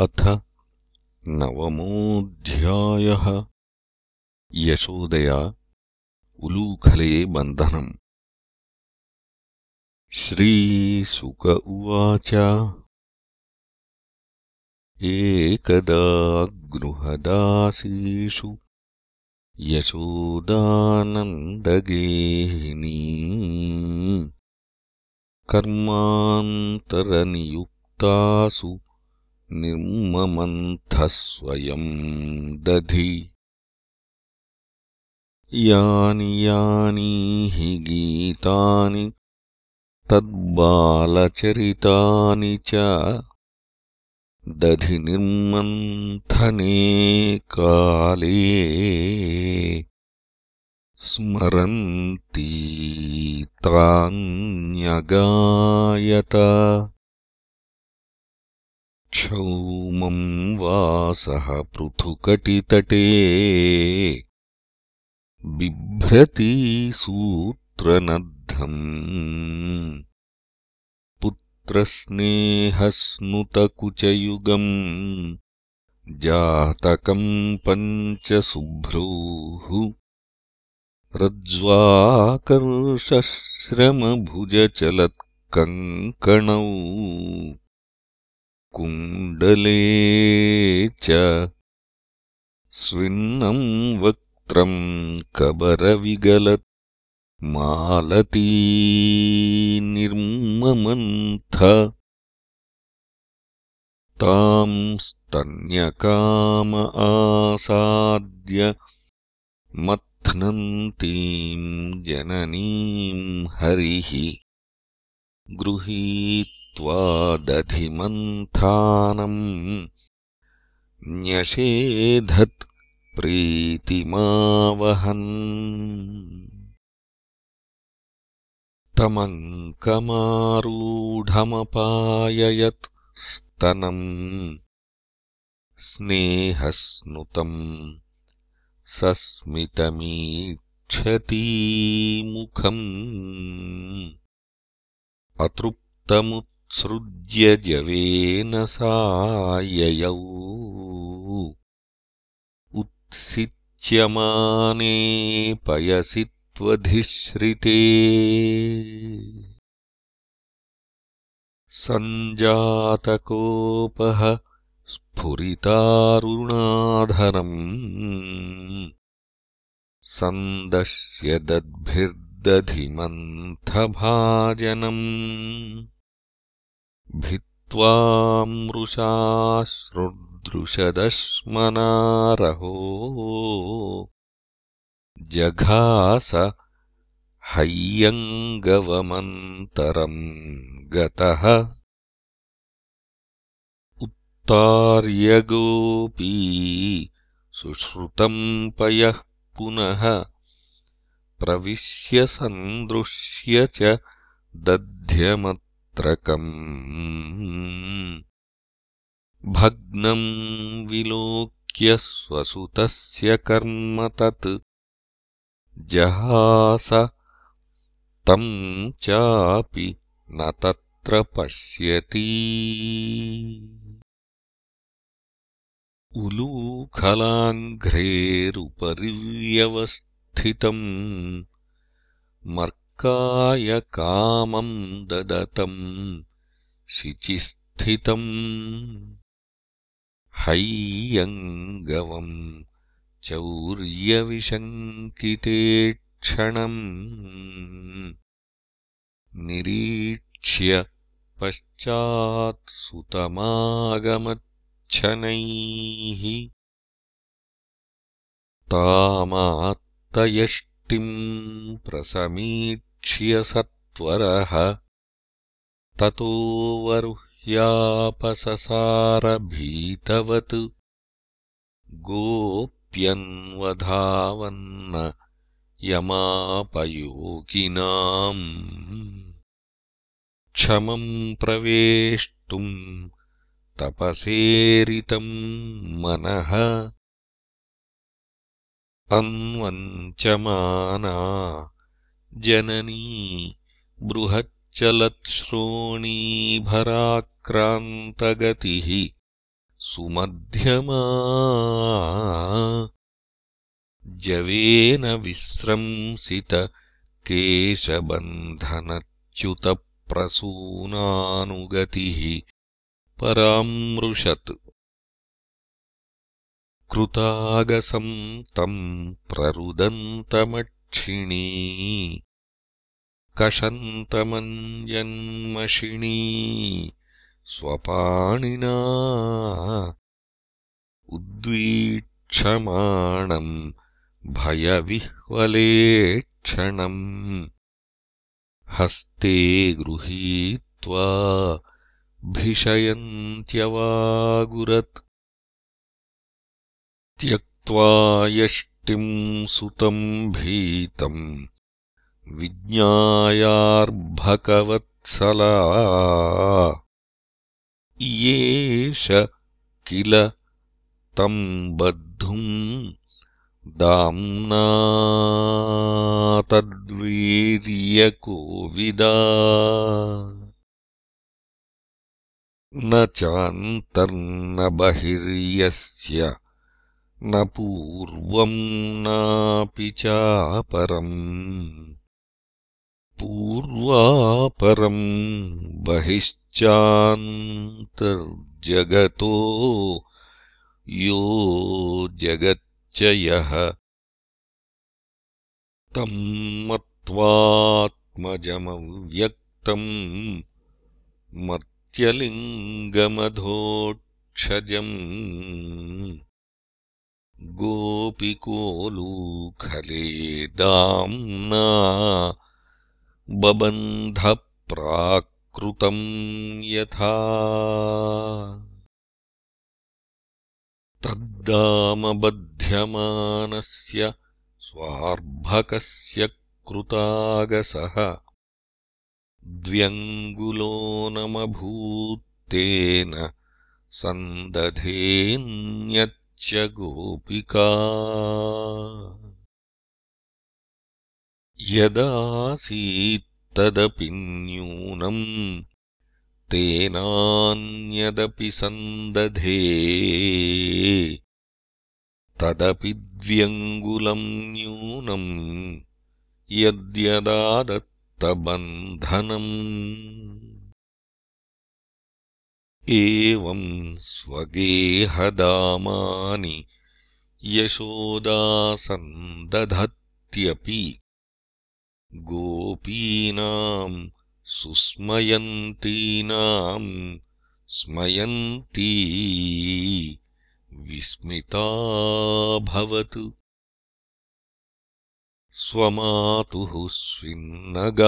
अथ नवमोऽध्यायः। यशोदया उलूखले बन्धनम् श्रीशुक उवाच। एकदा गृहदासीषु यशोदानन्दगेहिनी। कर्मान्तरनियुक्तासु निर्ममन्थः स्वयम् दधि। यानि यानि गीतानि तद्बालचरितानि च। दधि निर्मन्थने काले स्मरन्ती तान्यगायत क्षौमम् वासः पृथुकटितटे। बिभ्रती सूत्रनद्धम्। पुत्रस्नेहस्नुतकुचयुगम्। जातकम् पञ्चशुभ्रूः। रज्ज्वाकर्षश्रमभुजचलत्कङ्कणौ कुण्डले च स्विन्नम् वक्त्रम् कबरविगलत् मालती निर्ममन्थ। ताम् स्तन्यकाम आसाद्य मथ्नन्तीम् जननीम् हरिः। गृहीत् दधिमन्थानम् न्यषेधत् प्रीतिमावहन्। तमङ्कमारूढमपाययत् स्तनम्। स्नेहस्नुतम् सस्मितमीक्षतीमुखम्। अतृप्तमु सृज्य जवेन साययौ उत्सिच्यमाने पयसि त्वधिश्रिते सञ्जातकोपः स्फुरितारुणाधरम्। सन्दश्य दद्भिर्दधिमन्थभाजनम् भित्त्वामृषाश्रुदृशदश्मनारहो जघास हय्यङ्गवमन्तरम् गतः। उत्तार्यगोपी सुश्रुतम् पयः पुनः। प्रविश्य सन्दृश्य च दध्यमत् भग्नम् विलोक्य स्वसुतस्य कर्म तत् जहास तम् चापि न तत्र पश्यति। उलूखलाङ्घ्रेरुपरिव्यवस्थितम् कामम् ददतम् शिचिस्थितम् हैयङ्गवम् चौर्यविशङ्किते क्षणम् निरीक्ष्य पश्चात्सुतमागमच्छनैः तामात्तयष्टिम् प्रसमीक्ष्य सत्वरः ततोऽवरुह्यापससारभीतवत् गोप्यन्वधावन्न यमापयोगिनाम्। क्षमम् प्रवेष्टुम् तपसेरितम् मनः। अन्वञ्चमाना जननी बृहच्चलत्श्रोणीभराक्रान्तगतिः सुमध्यमा जवेन विस्रंसितकेशबन्धनच्युतप्रसूनानुगतिः परामृशत्। कृतागसम् तम् कषन्तमञ्जन्मषिणी स्वपाणिना। उद्वीक्षमाणम्। भयविह्वलेक्षणम्। हस्ते गृहीत्वा भिषयन्त्यवागुरत्। त्यक्त्वा यष्टिम् सुतम् भीतम् विज्ञायार्भकवत्सला इयेष किल तम् बद्धुम् दाम्नातद्वीर्यकोविदा न चान्तर्न बहिर्यस्य न पूर्वम् नापि चापरम्। पूर्वापरम् बहिश्चान्तर्जगतो यो जगच्च यः तम् मत्वात्मजमव्यक्तम् मर्त्यलिङ्गमधोक्षजम् गोपिकोलूखले दाम्ना बबन्धप्राकृतम् यथा। तद्दामबध्यमानस्य स्वार्भकस्य कृतागसः। द्व्यङ्गुलोनमभूत्तेन सन्दधेन्यच्च गोपिका यदासीत्तदपि न्यूनम् तेनान्यदपि सन्दधे। तदपि द्व्यङ्गुलम् न्यूनम् यद्यदादत्तबन्धनम् एवम् स्वगेहदामानि यशोदासन्दधत्यपि गोपीनाम् सुस्मयन्तीनाम् स्मयन्ती विस्मिताभवत् स्वमातुः स्विन्नगात्राया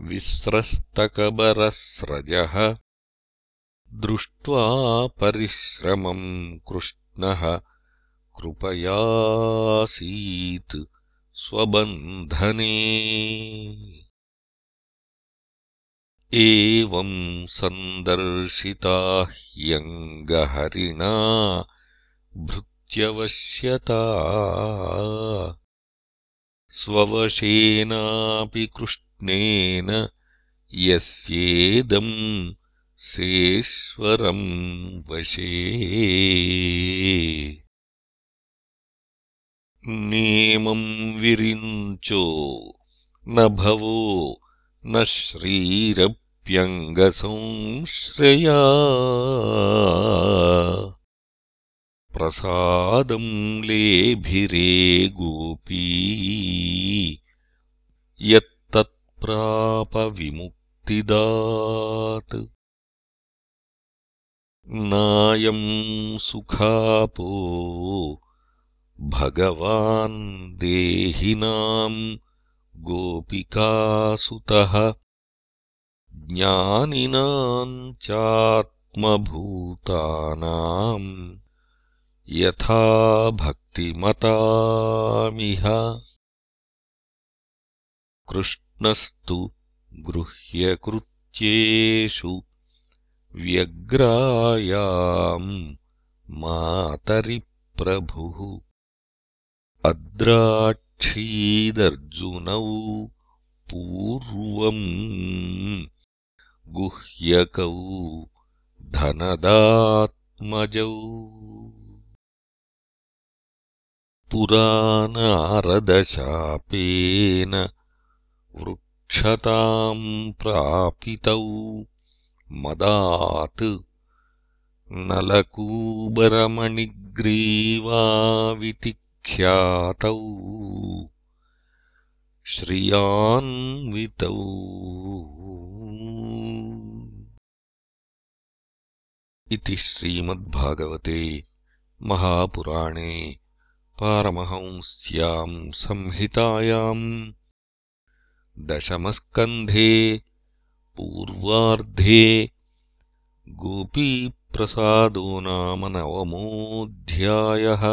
विस्रस्तकबरस्रजः दृष्ट्वा परिश्रमम् कृष्णः कृपयासीत् स्वबन्धने। एवम् सन्दर्शिता ह्यङ्गहरिणा भृत्यवश्यता स्ववशेनापि कृष्णेन यस्येदम् सेश्वरम् वशे। नेमम् विरिञ्चो न भवो न श्रीरप्यङ्गसंश्रया प्रसादम् लेभिरे गोपी यत्तत्प्रापविमुक्तिदात्। नायम् सुखापो। भगवान् देहिनाम् गोपिकासुतः। ज्ञानिनाम् चात्मभूतानाम् यथा भक्तिमतामिह। कृष्णस्तु गृह्यकृत्येषु व्यग्रायाम् मातरिप्रभुः। अद्राक्षीदर्जुनौ पूर्वम् गुह्यकौ धनदात्मजौ पुरानारदशापेन वृक्षताम् प्रापितौ मदात् नलकूबरमणिग्रीवावितिख्यातौ श्रियान्वितौ। इति श्रीमद्भागवते महापुराणे पारमहंस्याम् संहितायाम् दशमस्कन्धे पूर्वार्धे गोपीप्रसादो नाम नवमोऽध्यायः